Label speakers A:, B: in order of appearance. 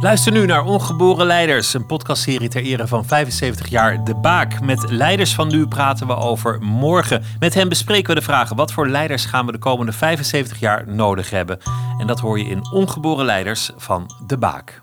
A: Luister nu naar Ongeboren Leiders, een podcastserie ter ere van 75 jaar De Baak. Met leiders van nu praten we over morgen. Met hen bespreken we de vragen: wat voor leiders gaan we de komende 75 jaar nodig hebben? En dat hoor je in Ongeboren Leiders van De Baak.